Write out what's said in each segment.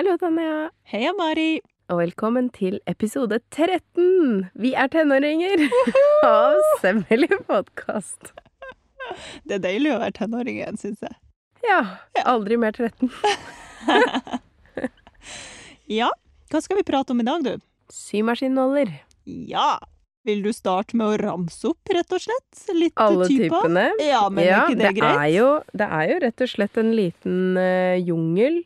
Hallo, Tanja. Heia, Mari. Og velkommen til episode 13! Vi er tenåringer av Semmelig podkast. Det er deilig å være tenåring igjen, syns jeg. Ja. Aldri mer 13. Ja, hva skal vi prate om i dag, du? Symaskinnåler. Ja, vil du starte med å ramse opp, rett og slett? Litt Alle typer? typene. Ja, men ja, er ikke det, greit? Er jo, det er jo rett og slett en liten uh, jungel.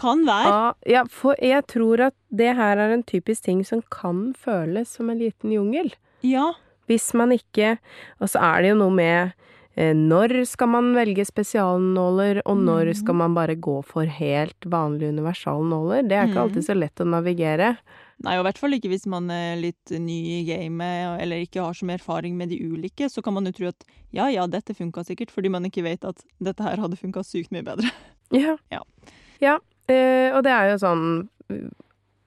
Kan være. ja, for jeg tror at det her er en typisk ting som kan føles som en liten jungel. Ja. Hvis man ikke Og så er det jo noe med eh, når skal man velge spesialnåler, og når Mhm. skal man bare gå for helt vanlige universalnåler? Det er ikke Mhm. alltid så lett å navigere. Nei, og i hvert fall ikke hvis man er litt ny i gamet, eller ikke har så mye erfaring med de ulike, så kan man jo tro at ja, ja, dette funka sikkert, fordi man ikke vet at dette her hadde funka sykt mye bedre. Ja. Ja. Ja, eh, og det er jo sånn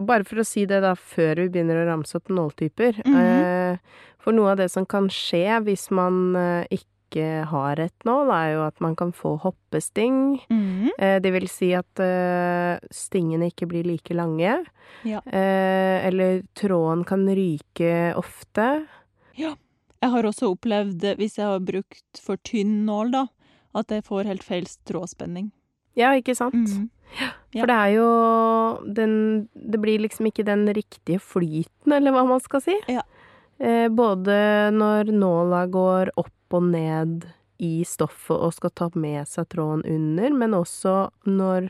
Bare for å si det da, før vi begynner å ramse opp nåltyper. Mhm. eh, for noe av det som kan skje hvis man eh, ikke har et nål, er jo at man kan få hoppesting. Eh, Det vil si at eh, stingene ikke blir like lange. Ja. Eh, eller tråden kan ryke ofte. Ja. Jeg har også opplevd, hvis jeg har brukt for tynn nål, da, at jeg får helt feil trådspenning. Ja, ikke sant? Mhm. For det er jo den Det blir liksom ikke den riktige flyten, eller hva man skal si. Ja. Eh, både når nåla går opp og ned i stoffet og skal ta med seg tråden under, men også når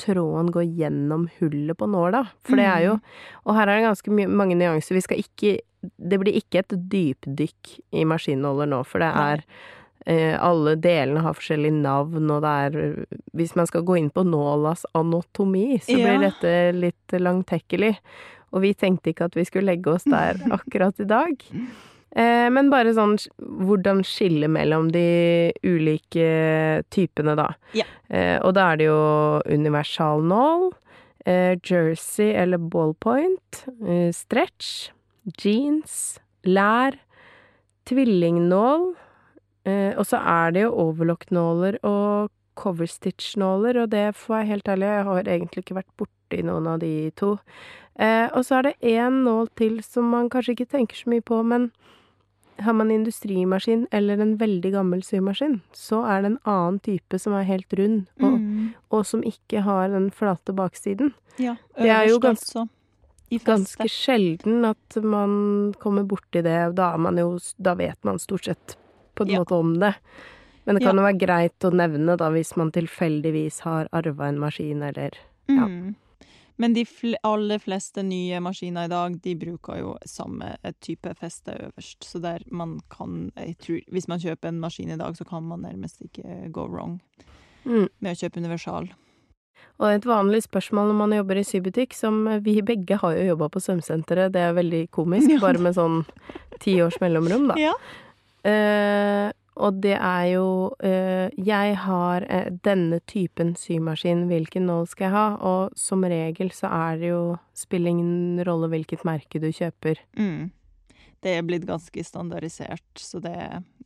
tråden går gjennom hullet på nåla. For det er jo Og her er det ganske mange nyanser. Vi skal ikke Det blir ikke et dypdykk i maskinnåler nå, for det er eh, alle delene har forskjellige navn, og det er Hvis man skal gå inn på nålas anatomi, så Ja. blir dette litt langtekkelig. Og vi tenkte ikke at vi skulle legge oss der akkurat i dag. Eh, men bare sånn hvordan skille mellom de ulike typene, da. Ja. Eh, og da er det jo universal nål, jersey eller ballpoint, eh, stretch, jeans, lær, tvillingnål, eh, og så er det jo overlock-nåler og coverstitch-nåler, og det får jeg helt ærlig, jeg har egentlig ikke vært borti noen av de to. Eh, og så er det én nål til som man kanskje ikke tenker så mye på, men har man industrimaskin eller en veldig gammel symaskin, så er det en annen type som er helt rund, og, mm. og som ikke har den flate baksiden. Ja, Det er jo gans- altså. Ganske sjelden at man kommer borti det, og da man jo Da vet man stort sett på en Ja. måte om det. Men det kan Ja. jo være greit å nevne, da, hvis man tilfeldigvis har arva en maskin, eller ja. Mm. Men de fl aller fleste nye maskiner i dag, de bruker jo samme type feste øverst. Så der man kan jeg tror, Hvis man kjøper en maskin i dag, så kan man nærmest ikke go wrong Mm. med å kjøpe universal. Og et vanlig spørsmål når man jobber i sybutikk, som vi begge har jo jobba på svømmesenteret, det er veldig komisk, bare med sånn ti års mellomrom, da. Ja. Eh, og det er jo uh, Jeg har uh, denne typen symaskin, hvilken nål skal jeg ha? Og som regel så er det jo Spiller ingen rolle hvilket merke du kjøper. Mm. Det er blitt ganske standardisert, så det,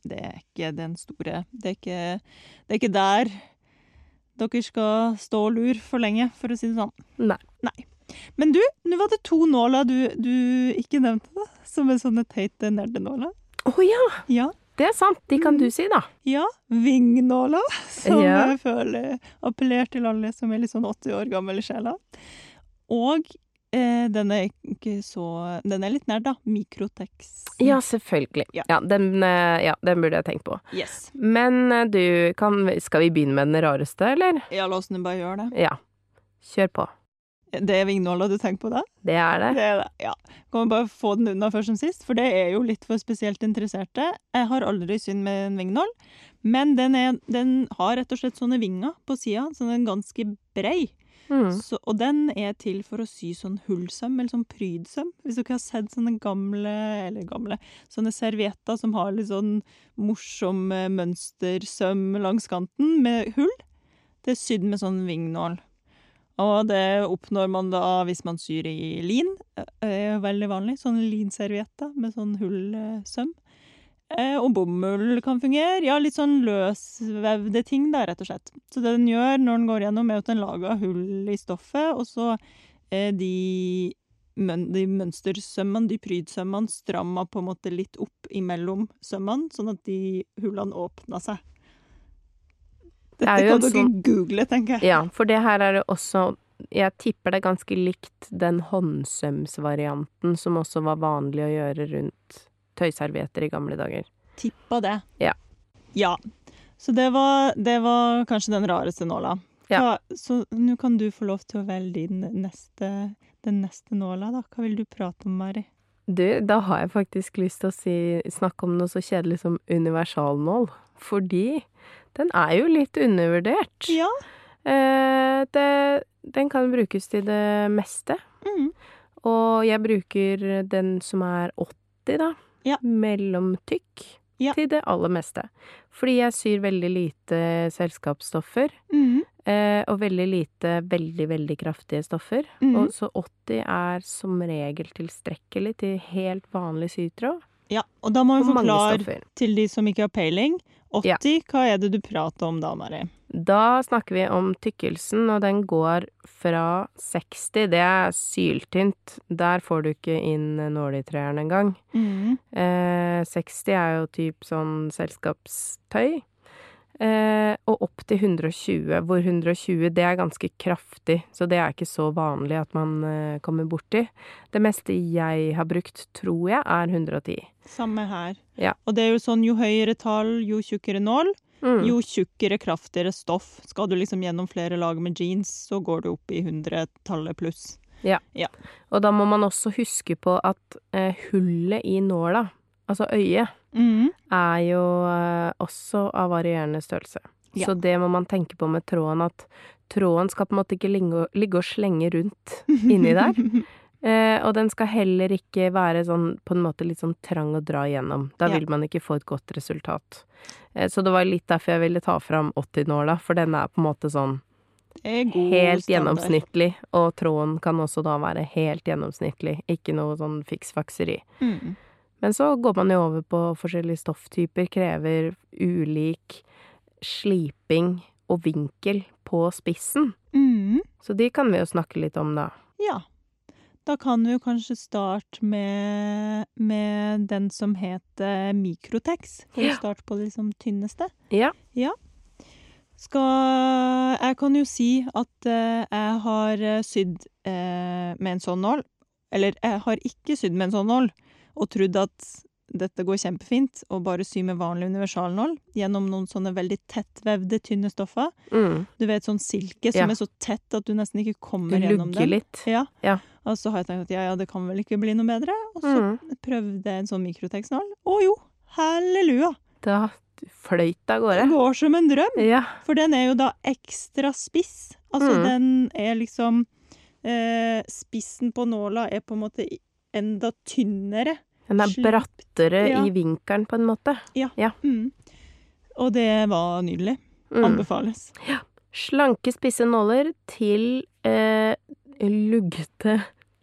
det er ikke den store Det er ikke, det er ikke der dere skal stå og lure for lenge, for å si det sånn. Nei. Men du, nå var det to nåler du, du ikke nevnte, da, som er sånne teite nerdenåler. Å ja! Ja. Det er sant. De kan du si, da. Ja, Vingnåla, som Ja. jeg føler appellerer til alle som er litt sånn 80 år gamle sjela. Og eh, den er ikke så Den er litt nær, da. Mikrotex. Ja, selvfølgelig. Ja. Ja, den, eh, ja, den burde jeg tenkt på. Yes. Men eh, du, kan Skal vi begynne med den rareste, eller? Ja, la oss nå bare gjøre det. Ja. Kjør på. Det er vingnåler du tenker på da? Det er det. Det er det, ja. Kan vi bare få den unna først som sist, for det er jo litt for spesielt interesserte. Jeg har aldri synd med en vingnål, men den, er, den har rett og slett sånne vinger på sida, så den er ganske brei. Mm. Så, og den er til for å sy sånn hullsøm, eller sånn prydsøm. Hvis dere har sett sånne gamle, eller gamle, sånne servietter som har litt sånn morsom eh, mønstersøm langs kanten med hull. Det er sydd med sånn vingnål. Og det oppnår man da hvis man syr i lin. Det er veldig vanlig. Sånne linservietter med sånn hullsøm. Eh, og bomull kan fungere. Ja, litt sånn løsvevde ting, da, rett og slett. Så det den gjør når den går gjennom, er at den lager hull i stoffet, og så er de, de mønstersømmene, de prydsømmene, stramma på en måte litt opp imellom sømmene, sånn at de hullene åpner seg. Det Dette jo kan dere sånn- google, tenker jeg. Ja, for det her er det også Jeg tipper det er ganske likt den håndsømsvarianten som også var vanlig å gjøre rundt tøyservietter i gamle dager. Tippa det. Ja. Ja. Så det var, det var kanskje den rareste nåla. Ja. Så nå kan du få lov til å velge din neste, den neste nåla, da. Hva vil du prate om, Mari? Du, da har jeg faktisk lyst til å si, snakke om noe så kjedelig som universalnål. Fordi den er jo litt undervurdert. Ja. Eh, det, den kan brukes til det meste. Mm. Og jeg bruker den som er 80, da. Ja. Mellomtykk. Ja. Til det aller meste. Fordi jeg syr veldig lite selskapsstoffer. Mm. Eh, og veldig lite veldig, veldig kraftige stoffer. Mm. Og så 80 er som regel tilstrekkelig til helt vanlig sytråd. Ja, og da må vi forklare til de som ikke har peiling. 80, hva er det du prater om da, Mari? Da snakker vi om tykkelsen, og den går fra 60. Det er syltynt. Der får du ikke inn nåletrærne engang. Mm. Eh, 60 er jo typ sånn selskapstøy. Eh, og opp til 120, hvor 120 det er ganske kraftig, så det er ikke så vanlig at man eh, kommer borti. Det meste jeg har brukt, tror jeg, er 110. Samme her. Ja. Og det er jo sånn, jo høyere tall, jo tjukkere nål. Mm. Jo tjukkere, kraftigere stoff. Skal du liksom gjennom flere lag med jeans, så går du opp i 100-tallet pluss. Ja, Og da må man også huske på at eh, hullet i nåla, altså øyet, Mm. er jo eh, også av varierende størrelse. Ja. Så det må man tenke på med tråden, at tråden skal på en måte ikke ligge, og slenge rundt inni der. Eh, og den skal heller ikke være sånn på en måte litt sånn trang å dra igjennom. Da Ja. vil man ikke få et godt resultat. Eh, så det var litt derfor jeg ville ta fram 80-nåla, for den er på en måte sånn helt standard. gjennomsnittlig. Og tråden kan også da være helt gjennomsnittlig, ikke noe sånn fiksfakseri. Mm. Men så går man jo over på forskjellige stofftyper, krever ulik sliping og vinkel på spissen. Mm. Så de kan vi jo snakke litt om, da. Ja. Da kan vi jo kanskje starte med, med den som heter Mikrotex. For Ja. å starte på det liksom tynneste. Ja. Skal Jeg kan jo si at eh, jeg har sydd eh, med en sånn nål. Eller jeg har ikke sydd med en sånn nål, og trodd at dette går kjempefint, og bare sy med vanlig universalnål gjennom noen sånne veldig tettvevde, tynne stoffer. Mm. Du vet sånn silke som Ja. er så tett at du nesten ikke Du kommer gjennom lugger den. litt. Ja. Ja. Og så har jeg tenkt at ja, ja, det kan vel ikke bli noe bedre. Og så Mm. prøvde jeg en sånn mikrotekstnål. Å jo, halleluja! Da fløyt det av Det går som en drøm! Ja. For den er jo da ekstra spiss. Altså Mm. den er liksom eh, Spissen på nåla er på en måte enda tynnere. Den er brattere Ja. i vinkelen, på en måte. Mm. Og det var nydelig. Mm. Anbefales. Slanke, spisse nåler til eh, luggete,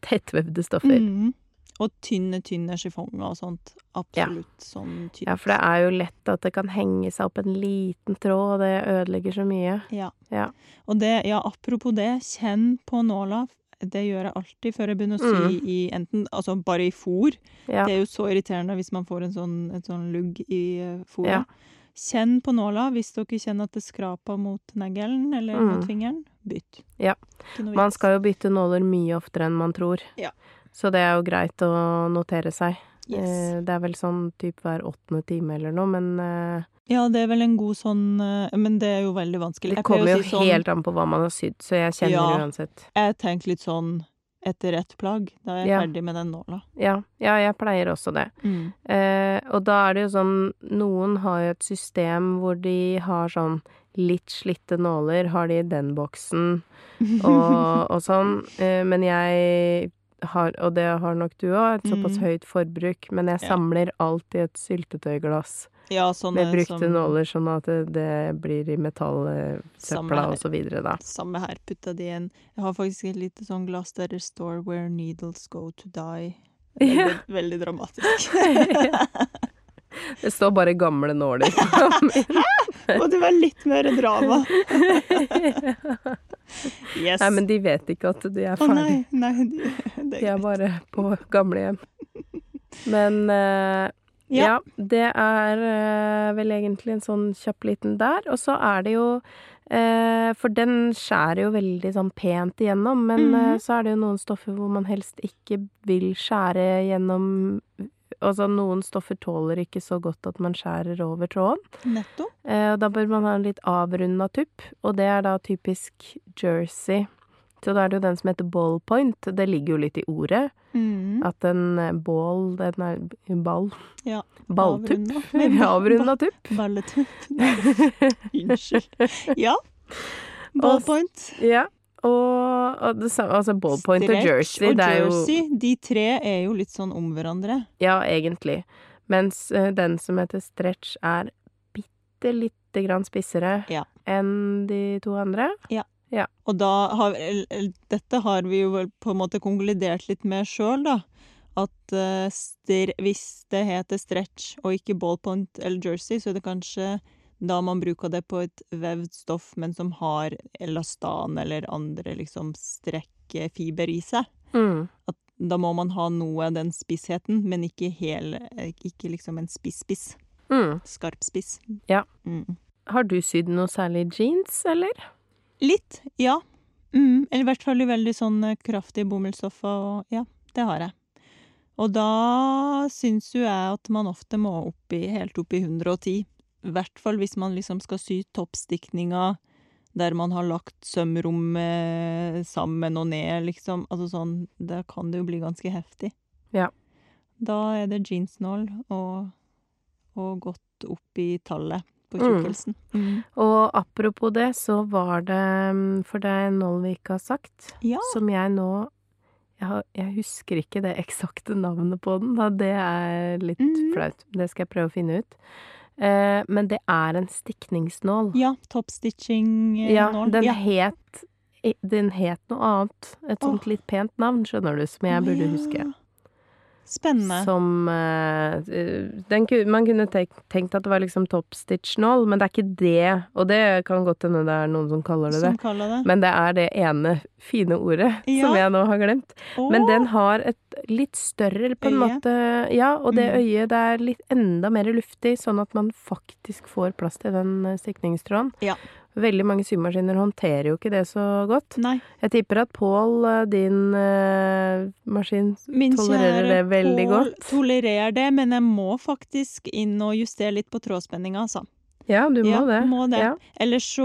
tettvevde stoffer. Mm. Og tynne, tynne chiffonger og sånt. Absolutt sånn tynt. Ja, for det er jo lett at det kan henge seg opp en liten tråd, og det ødelegger så mye. Ja. Ja. Og det, ja, apropos det, kjenn på nåla. Det gjør jeg alltid før jeg begynner å sy i enten Altså bare i fôr. Ja. Det er jo så irriterende hvis man får en sånn, et sånn lugg i uh, fôret. Ja. Kjenn på nåla. Hvis dere kjenner at det skraper mot neglen eller Mm. mot fingeren, bytt. Ja. Man skal jo bytte nåler mye oftere enn man tror. Ja. Så det er jo greit å notere seg. Yes. Eh, Det er vel sånn typ hver åttende time eller noe, men eh, Ja, det er vel en god sånn eh, Men det er jo veldig vanskelig. det kommer jo si sånn, helt an på hva man har sydd, så jeg kjenner Ja. uansett. Jeg tenker litt sånn etter ett plagg. Da er jeg Ja. ferdig med den nåla. Ja, ja, jeg pleier også det. Eh, og da er det jo sånn Noen har jo et system hvor de har sånn litt slitte nåler, har de i den boksen og, og sånn. Eh, men jeg har, og det har nok du òg, et såpass Mm. høyt forbruk. Men jeg samler alt i et syltetøyglass Ja, sånne med brukte som- nåler, sånn at det, det blir i metallsøpla og så videre, da. Samme her. Putta det en Jeg har faktisk et lite sånn glass der det står 'Where needles go to die'. Veldig, veldig dramatisk. Det står bare gamle nåler. Og det var litt mer drama. Yes. Nei, men de vet ikke at de er Å ferdig. nei, nei, de, De er bare på gamlehjem. Men uh, ja. Ja. det er uh, vel egentlig en sånn kjapp liten der. Og så er det jo eh, For den skjærer jo veldig sånn pent igjennom, men mm -hmm. så er det jo noen stoffer hvor man helst ikke vil skjære gjennom Altså noen stoffer tåler ikke så godt at man skjærer over tråden. Nettopp. Eh, og da bør man ha en litt avrunda tupp, og det er da typisk jersey. Så da er det jo den som heter ballpoint. Det ligger jo litt i ordet. Mm. At en eh, ball, den er ball. Ja. Balltupp. Avrunda. Tupp. Balletupp. Unnskyld. Ja. Ballpoint. Ja. Og, og det altså ballpoint og Stretch jersey, og er jo de tre er jo litt sånn om hverandre. Ja, egentlig. Mens uh, den som heter stretch, er bitte lite grann spissere Ja. enn de to andre. Ja, Og da har Dette har vi jo på en måte konkludert litt med sjøl, da. At uh, hvis det heter stretch og ikke ballpoint eller jersey, så er det kanskje da man bruker det på et vevd stoff, men som har elastan eller andre liksom strekkefiber i seg. Mm. At da må man ha noe av den spissheten, men ikke hel, Ikke liksom en spiss-spiss. Mm. Skarp spiss. Ja. Mm. Har du sydd noe særlig jeans, eller? Litt, ja. Mm, eller i hvert fall i veldig sånn kraftig bomullsstoff og ja, det har jeg. Og da syns jo jeg at man ofte må opp i, helt opp i 110. Hvert fall hvis man liksom skal sy toppstikninger der man har lagt sømrommet sammen og ned, liksom. Altså sånn, da kan det jo bli ganske heftig. Ja. Da er det jeansnål og, og godt opp i tallet på Mm. tjukkelsen. Mm. Og apropos det, så var det mm, For det er noe vi ikke har sagt, Ja. som jeg nå jeg, har, jeg husker ikke det eksakte navnet på den, da. Det er litt mm. flaut. Det skal jeg prøve å finne ut. Eh, men det er en stikningsnål. Ja, toppstitching-nål. Ja, den ja. het Den het noe annet. Et sånt oh. litt pent navn, skjønner du, som jeg burde huske. Spennende. Som eh, den, Man kunne tenkt, at det var liksom toppstitch-nål, men det er ikke det. Og det kan godt hende det er noen som kaller det det. Kaller det. Men det er det ene fine ordet Ja. som jeg nå har glemt. Oh. Men den har et litt større på en Øye. måte Ja, og det Mm. øyet det er litt enda mer luftig, sånn at man faktisk får plass til den eh, stikningstråden. Ja. Veldig mange symaskiner håndterer jo ikke det så godt. Nei. Jeg tipper at Pål, eh, din uh, maskin, Min tolererer det veldig Pål godt. tolererer det, men jeg må faktisk inn og justere litt på trådspenninga, altså. Ja, du må ja, det. Må det. Ja. Ellers så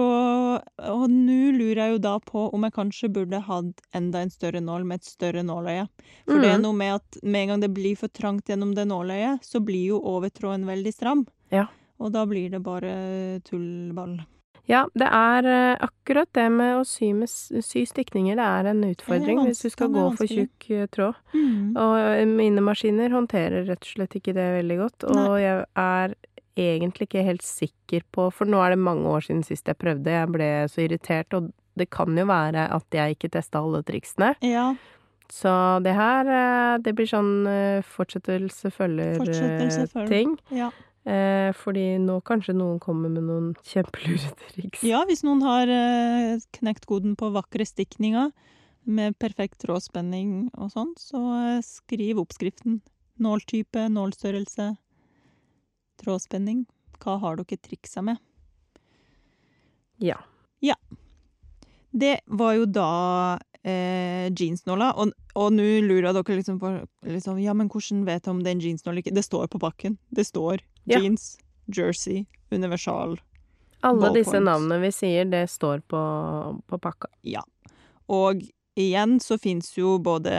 Og nå lurer jeg jo da på om jeg kanskje burde hatt enda en større nål med et større nåløye. For det er Mhm. noe med at med en gang det blir for trangt gjennom det nåløyet, så blir jo overtråden veldig stram. Ja. Og da blir det bare tullball. Ja, det er eh, akkurat det med å sy, med, sy stikninger, det er en utfordring er hvis du skal gå for tjukk eh, tråd. Mm. Og eh, mine maskiner håndterer rett og slett ikke det veldig godt, og jeg er egentlig ikke helt sikker på For nå er det mange år siden sist jeg prøvde, jeg ble så irritert, og det kan jo være at jeg ikke testa alle triksene. Ja. Så det her, det blir sånn fortsettelse følger-ting. Fortsettelse følger-ting. ja. Eh, fordi nå kanskje noen kommer med noen kjempelure triks. Ja, hvis noen har eh, knekt koden på vakre stikninger med perfekt trådspenning og sånn, så eh, skriv oppskriften. Nåltype, nålstørrelse, trådspenning. Hva har dere triksa med? Ja. Det var jo da eh, jeansnåla, og, og nå lurer dere liksom på liksom, Ja, men hvordan vet jeg om det er en jeansnål ikke? Det står på pakken. Det står Ja. jeans, jersey, universal. Alle disse navnene vi sier, det står på, på pakka. Og igjen så fins jo både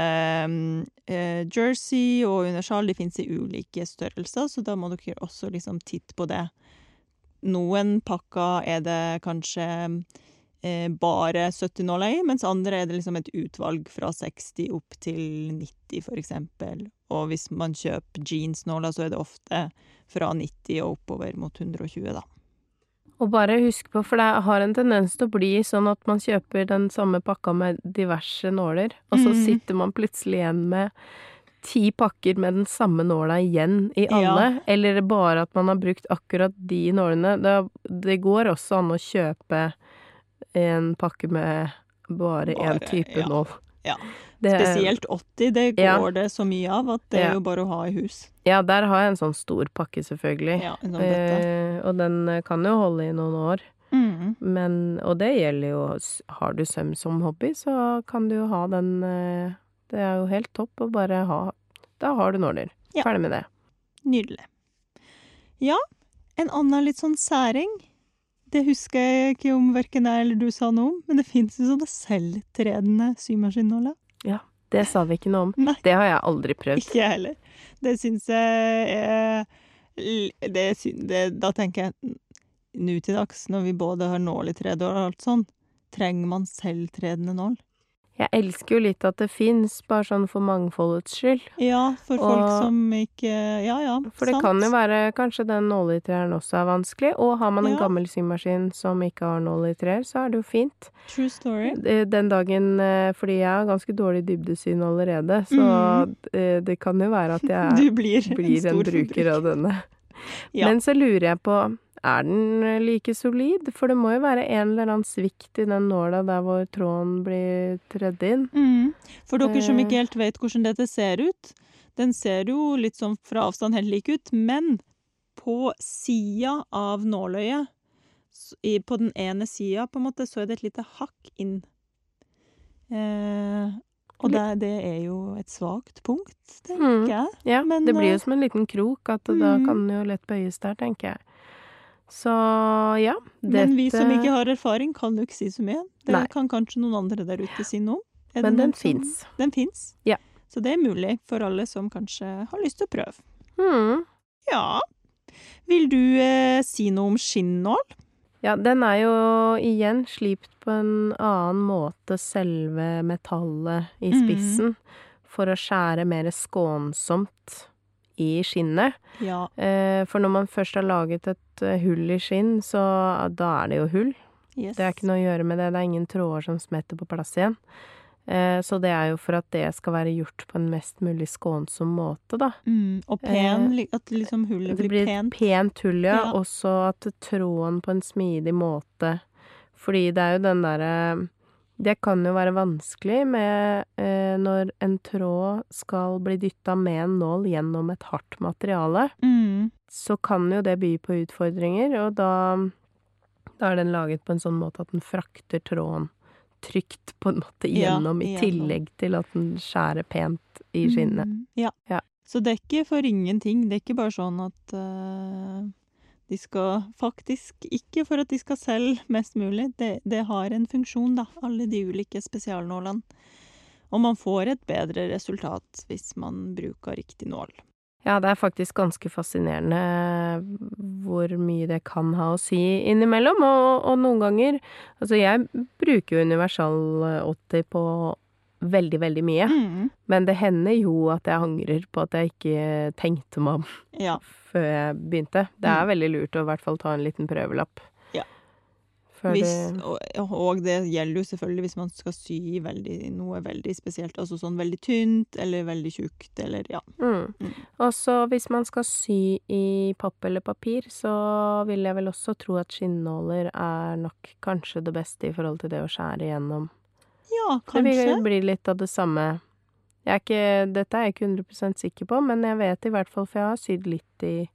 mm, eh, jersey og universal, de fins i ulike størrelser, så da må dere også liksom titte på det. Noen pakker er det kanskje eh, bare 70 nåler i, mens andre er det liksom et utvalg fra 60 opp til 90, for eksempel. Og hvis man kjøper jeansnåler, så er det ofte fra 90 og oppover mot 120, da. Og bare husk på, for det har en tendens til å bli sånn at man kjøper den samme pakka med diverse nåler, og så mm. sitter man plutselig igjen med ti pakker med den samme nåla igjen i alle, eller bare at man har brukt akkurat de nålene. Det, det går også an å kjøpe en pakke med bare én type ja. nå. Ja. Det- Spesielt 80, det går Ja. det så mye av at det er jo bare å ha i hus. Ja, der har jeg en sånn stor pakke, selvfølgelig. Ja, en sånn. Eh, og den eh, kan jo holde i noen år. Mm. Men, og det gjelder jo Har du søm som hobby, så kan du jo ha den eh, Det er jo helt topp å bare ha Da har du nåler. Ja. Ferdig med det. Nydelig. Ja, en annen litt sånn særing. Det husker jeg ikke om verken jeg eller du sa noe om, men det fins jo sånne selvtredende symaskinnåler. Ja, Det sa vi ikke noe om. Nei. Det har jeg aldri prøvd. Ikke jeg heller. Det syns jeg er det, det, Da tenker jeg nå til dags, når vi både har nål i tredje og alt sånn, trenger man selvtredende nål? Jeg elsker jo litt at det fins, bare sånn for mangfoldets skyld. Ja, for folk som ikke Ja ja, For det kan jo være kanskje den nåletreeren også er vanskelig, og har man en Ja. gammel symaskin som ikke har nåletreer, så er det jo fint. True story. Den dagen, eh, fordi jeg har ganske dårlig dybdesyn allerede, så mm. det kan jo være at jeg. Blir, blir en en bruker forbruker. av denne. Ja. Men så lurer jeg på, er den eh, like solid? For det må jo være en eller annen svikt i den nåla der hvor tråden blir tredd inn. Mm. For dere som Eh. ikke helt vet hvordan dette ser ut, den ser jo litt sånn fra avstand helt lik ut, men på sida av nåløyet, på den ene sida, på en måte, så er det et lite hakk inn. Eh, og det, det er jo et svakt punkt, tenker Mm. jeg. Ja, Men, det blir eh, jo som en liten krok, at mm. da kan den jo lett bøyes der, tenker jeg. Så ja, Men vi som ikke har erfaring, kan jo ikke si så mye. Det Nei. kan kanskje noen andre der ute si noe om. Men den fins. Den fins. Ja. Så det er mulig for alle som kanskje har lyst til å prøve. Mm. Ja. Vil du eh, si noe om skinnål? Ja, den er jo igjen slipt på en annen måte, selve metallet i spissen, spissen, for å skjære mer skånsomt i skinnet. Ja. Eh, For når man først har laget et eh, hull i skinn, så da er det jo hull. Yes. Det er ikke noe å gjøre med det, det er ingen tråder som smetter på plass igjen. Eh, Så det er jo for at det skal være gjort på en mest mulig skånsom måte, da. mm, Og pen, at liksom hullet pent. Det blir blir et pent. pent hull, ja. Ja. Også at tråden på en smidig måte Fordi det er jo den derre Det kan jo være vanskelig med eh, når en tråd skal bli dytta med en nål gjennom et hardt materiale. Mm. Så kan jo det by på utfordringer, og da, da er den laget på en sånn måte at den frakter tråden trygt på en måte Ja, gjennom, i tillegg til at den skjærer pent i skinnet. Mm. Ja. Ja. Så det er ikke for ingenting. Det er ikke bare sånn at eh, de skal Faktisk ikke for at de skal selge mest mulig. Det, det har en funksjon, da, alle de ulike spesialnålene. Og man får et bedre resultat hvis man bruker riktig nål. Ja, det er faktisk ganske fascinerende hvor mye det kan ha å si innimellom, og, og noen ganger Altså, jeg bruker jo universal 80 på veldig, veldig mye, Mm. men det hender jo at jeg angrer på at jeg ikke tenkte meg om Ja. før jeg begynte. Det er Mm. veldig lurt å i hvert fall ta en liten prøvelapp. Ja. Hvis, og, og det gjelder jo selvfølgelig hvis man skal sy veldig, noe veldig spesielt. Altså sånn veldig tynt eller veldig tjukt eller ja. mm. Mm. Og så hvis man skal sy i papp eller papir, så vil jeg vel også tro at skinnåler er nok kanskje det beste i forhold til det å skjære igjennom. Ja, Det kanskje. bli litt av det samme. Er ikke, dette er jeg ikke 100% sikker på, men jeg vet i hvert fall, for jeg har sydd litt i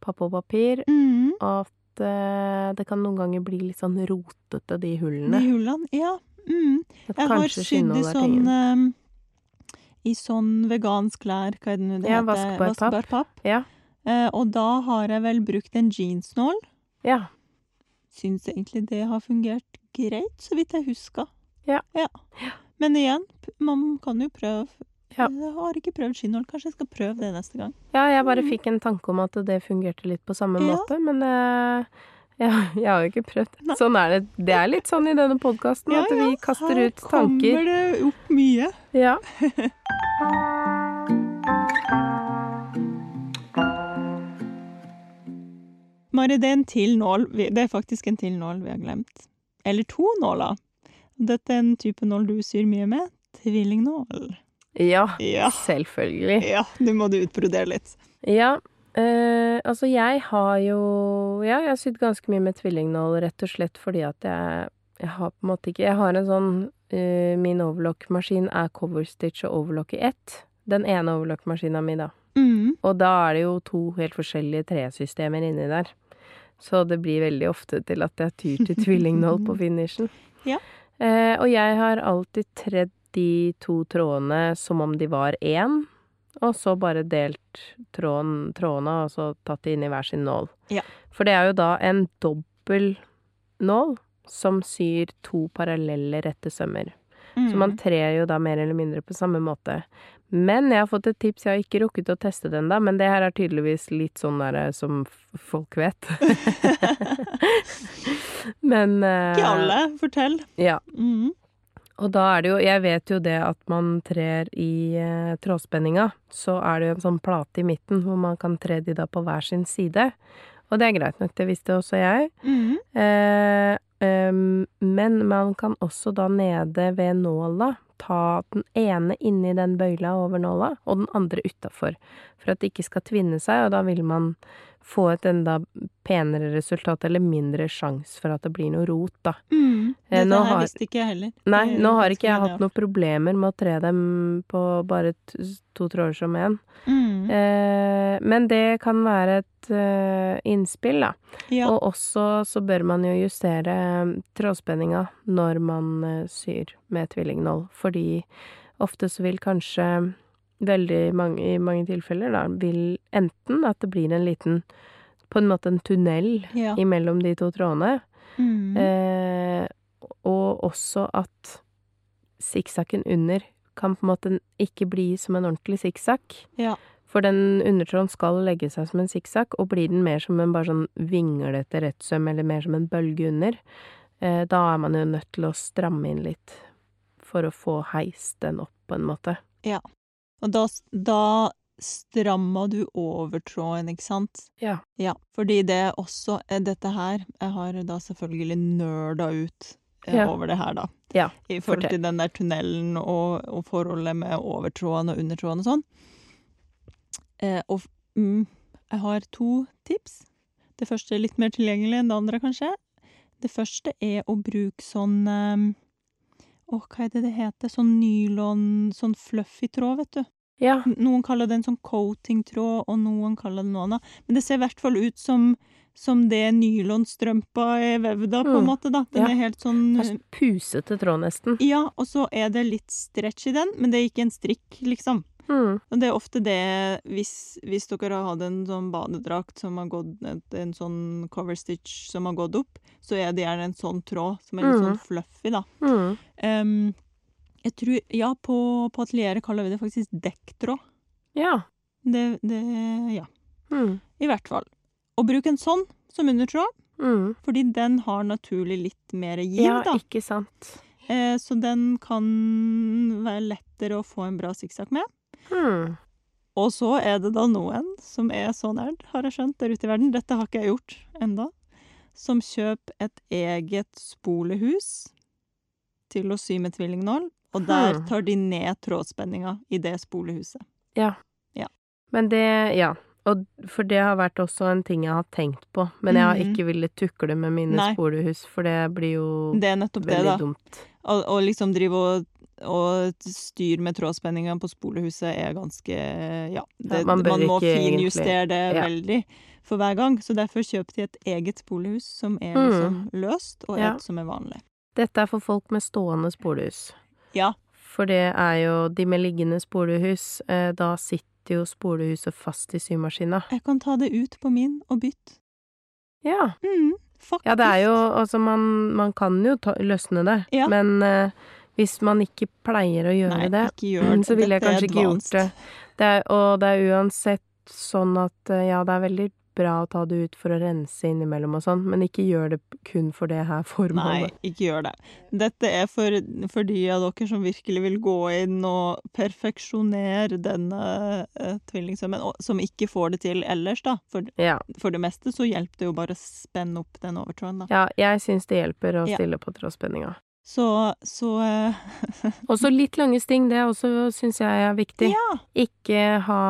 papp og papir, Mm. at uh, det kan noen ganger bli litt sånn rotete, de De hullene. hullene, ja. Mm. Jeg har sydd i sånn eh, I sånn vegansk klær, hva er det nå det Ja, heter? vaskbar. Vaskbar papp. Ja. Uh, og da har jeg vel brukt en jeansnål. Ja. Syns egentlig det har fungert greit, så vidt jeg husker. Ja. Men igjen, man kan jo prøve. Ja. Jeg har ikke prøvd skinnål, kanskje jeg skal prøve det neste gang. ja, jeg bare Mm. fikk en tanke om at det fungerte litt på samme Ja. måte, men uh, ja, jeg har jo ikke prøvd. Nei. Sånn er det. Det er litt sånn i denne podkasten, at vi kaster ut tanker. kommer det opp mye. Ja. Mari, det er en til nål. Det er faktisk en til nål vi har glemt. Eller to nåler. Dette er en type nål du syr mye med. Tvillingnål. Ja, Ja. selvfølgelig. Ja, nå må du utbrodere litt. Ja, eh, altså jeg har jo Ja, jeg har sydd ganske mye med tvillingnål, rett og slett fordi at jeg Jeg har på en måte ikke Jeg har en sånn eh, Min overlock-maskin er coverstitch og overlock i ett. Den ene overlock-maskina mi, da. Mm. Og da er det jo to helt forskjellige tresystemer inni der. Så det blir veldig ofte til at jeg tyr til tvillingnål på finishen. Ja. Eh, og jeg har alltid tredd de to trådene som om de var én, og så bare delt tråden, trådene og så tatt de inn i hver sin nål. Ja. For det er jo da en dobbel nål som syr to parallelle rette sømmer. Mm. Så man trer jo da mer eller mindre på samme måte. Men jeg har fått et tips, jeg har ikke rukket å teste det ennå, men det her er tydeligvis litt sånn der som folk vet. men uh, Ikke alle. Fortell. Ja. Mm. Og da er det jo Jeg vet jo det at man trer i uh, trådspenninga, så er det jo en sånn plate i midten hvor man kan tre de da på hver sin side. Og det er greit nok, det visste også jeg. Mm. Uh, um, men man kan også da nede ved nåla ta den ene inni den bøyla over nåla, og den andre utafor. For at det ikke skal tvinne seg, og da vil man få et enda penere resultat, eller mindre sjanse for at det blir noe rot, da. Mm. det Dette nå har- visste ikke jeg heller. Nei, nå har ikke jeg hatt noen problemer med å tre dem på bare to tråder som én. Mm. Eh, men det kan være et eh, innspill, da. Ja. Og også så bør man jo justere eh, trådspenninga når man eh, syr med tvillingnål, fordi ofte så vil kanskje veldig mange, i mange tilfeller da, vil enten at det blir en liten på en måte en tunnel ja. imellom de to trådene, Mm. eh, og også at sikksakken under kan på en måte ikke bli som en ordentlig sikksakk. ja. For den undertråden skal legge seg som en sikksakk, og blir den mer som en bare sånn vinglete rettsøm, eller mer som en bølge under, eh, da er man jo nødt til å stramme inn litt for å få heist den opp, på en måte. Og da, da stramma du over tråden, ikke sant? Ja. Ja, fordi det også eh, dette her Jeg har da selvfølgelig nerda ut eh, Ja. over det her, da. Ja, I forhold til den der tunnelen og, og forholdet med overtråden og undertråden og sånn. Eh, og mm, jeg har to tips. Det første er litt mer tilgjengelig enn det andre, kanskje. Det første er å bruke sånn eh, Å, hva er det det heter? Sånn nylon, sånn fluffy tråd, vet du. Ja. Noen kaller det en sånn coating-tråd, og noen kaller det noe annet. Men det ser i hvert fall ut som, som det nylonstrømpa er vevd av, på en Mm. måte, da. Den Ja. er helt sånn Det er sånn pusete tråd, nesten. Ja, og så er det litt stretch i den, men det er ikke en strikk, liksom. Mm. Og det er ofte det, hvis, hvis dere har hatt en sånn badedrakt som har gått, en sånn cover stitch som har gått opp, så er det gjerne en sånn tråd som er litt Mm. sånn fluffy, da. Mm. Um, jeg tror, ja, på, på atelieret kaller vi det faktisk dekktråd. Ja. Det, det, ja. Mm. I hvert fall. Og bruk en sånn som undertråd, Mm. fordi den har naturlig litt mer giv, Ja, da. ikke sant. Eh, så den kan være lettere å få en bra sikksakk med. Mm. Og så er det da noen som er så nerd, har jeg skjønt, der ute i verden. Dette har ikke jeg gjort enda. Som kjøper et eget spolehus til å sy med tvillingnål. Og der Hmm. tar de ned trådspenninga i det spolehuset. Men det, ja. Og for det har vært også en ting jeg har tenkt på, men jeg har Mhm. ikke villet tukle med mine Nei. spolehus, for det blir jo Det er nettopp det, dumt. Og, å liksom drive og, og styr med trådspenninga på spolehuset er ganske Ja. Det, man man, må finjustere det Ja. veldig for hver gang. Så derfor kjøper de et eget spolehus som er Mm. liksom løst, og Ja. et som er vanlig. Dette er for folk med stående spolehus. Ja. For det er jo de med liggende spolehus. Eh, da sitter jo spolehuset fast i symaskina. Jeg kan ta det ut på min og bytte. Ja. Mm, faktisk. Ja, det er jo Altså, man, man kan jo ta, løsne det, Ja. men eh, hvis man ikke pleier å gjøre Nei, det, gjør det. så ville jeg kanskje ikke gjort det. det er, og det er uansett sånn at eh, ja, det er veldig bra å ta det ut for å rense innimellom og sånn, men ikke gjør det kun for det her formålet. Nei, ikke gjør det. Dette er for, for de av dere som virkelig vil gå inn og perfeksjonere denne uh, tvillingsømmen, som ikke får det til ellers, da. For, Ja. for det meste så hjelper det jo bare å spenne opp den overtråden, da. ja, jeg syns det hjelper å Ja. stille på trådspenninga. Så, så eh, Også litt lange sting, det også syns jeg er viktig. Ja. Ikke ha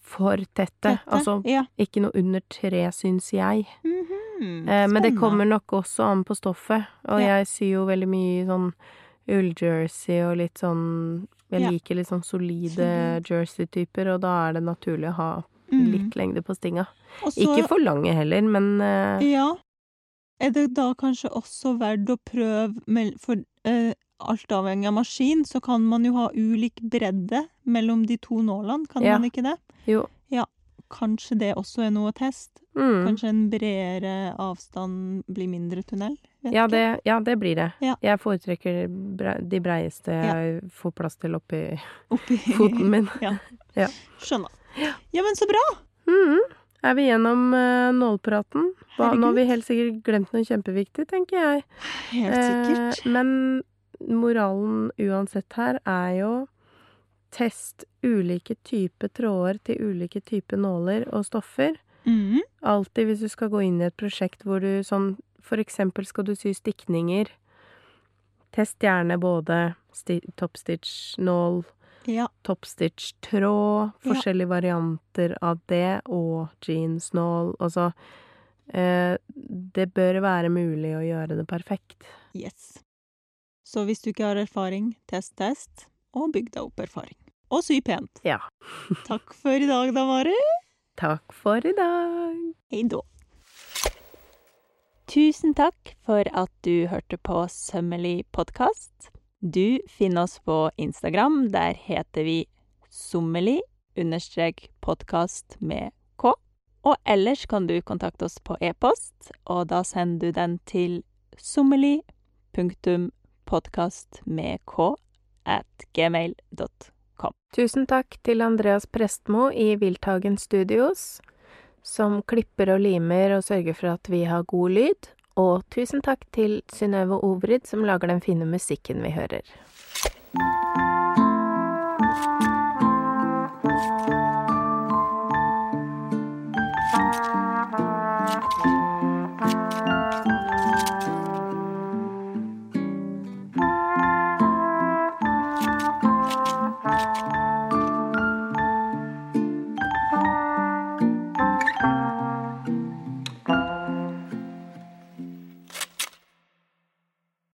for tette. Tette. Altså ja. ikke noe under tre, syns jeg. Mhm. Eh, men det kommer nok også an på stoffet. Og Ja. jeg syr jo veldig mye sånn ulljersey og litt sånn Jeg liker litt sånn solide Solid. jersey-typer, og da er det naturlig å ha Mhm. litt lengde på stinga. Også, Ikke for lange heller, men eh, Ja. Er det da kanskje også verdt å prøve mell- For eh, alt avhengig av maskin, så kan man jo ha ulik bredde mellom de to nålene, kan Ja. man ikke det? jo. Ja. Kanskje det også er noe å teste? Mm. Kanskje en bredere avstand blir mindre tunnel? Ja, det, ja, det blir det. Ja. Jeg foretrekker bre de breieste jeg får plass til oppi Oppi foten min. ja. Ja. Skjønner. Ja, men så bra! Mhm. Er vi gjennom uh, nålpraten? Nå har vi helt sikkert glemt noe kjempeviktig, tenker jeg. Helt sikkert. Eh, men moralen uansett her er jo test ulike typer tråder til ulike typer nåler og stoffer. Mm. Alltid hvis du skal gå inn i et prosjekt hvor du sånn For eksempel skal du sy stikninger. Test gjerne både sti toppstitch-nål, Ja. toppstitch-tråd, Ja. forskjellige varianter av det, og jeansnål. Altså eh, Det bør være mulig å gjøre det perfekt. Yes. Så hvis du ikke har erfaring, test, test, og bygg deg opp erfaring. Og sy pent. Ja. Takk for i dag, da, Mari. Takk for i dag. Hei da. Tusen takk for at du hørte på Sømmelig podkast. Du finner oss på Instagram. Der heter vi sommerli understrek podkast med k. Og ellers kan du kontakte oss på e-post, og da sender du den til sommelig punktum podkast med k at gmail.com. Tusen takk til Andreas Prestmo i Wilthagen Studios, som klipper og limer og sørger for at vi har god lyd. Og tusen takk til Synnøve Obrid, som lager den fine musikken vi hører.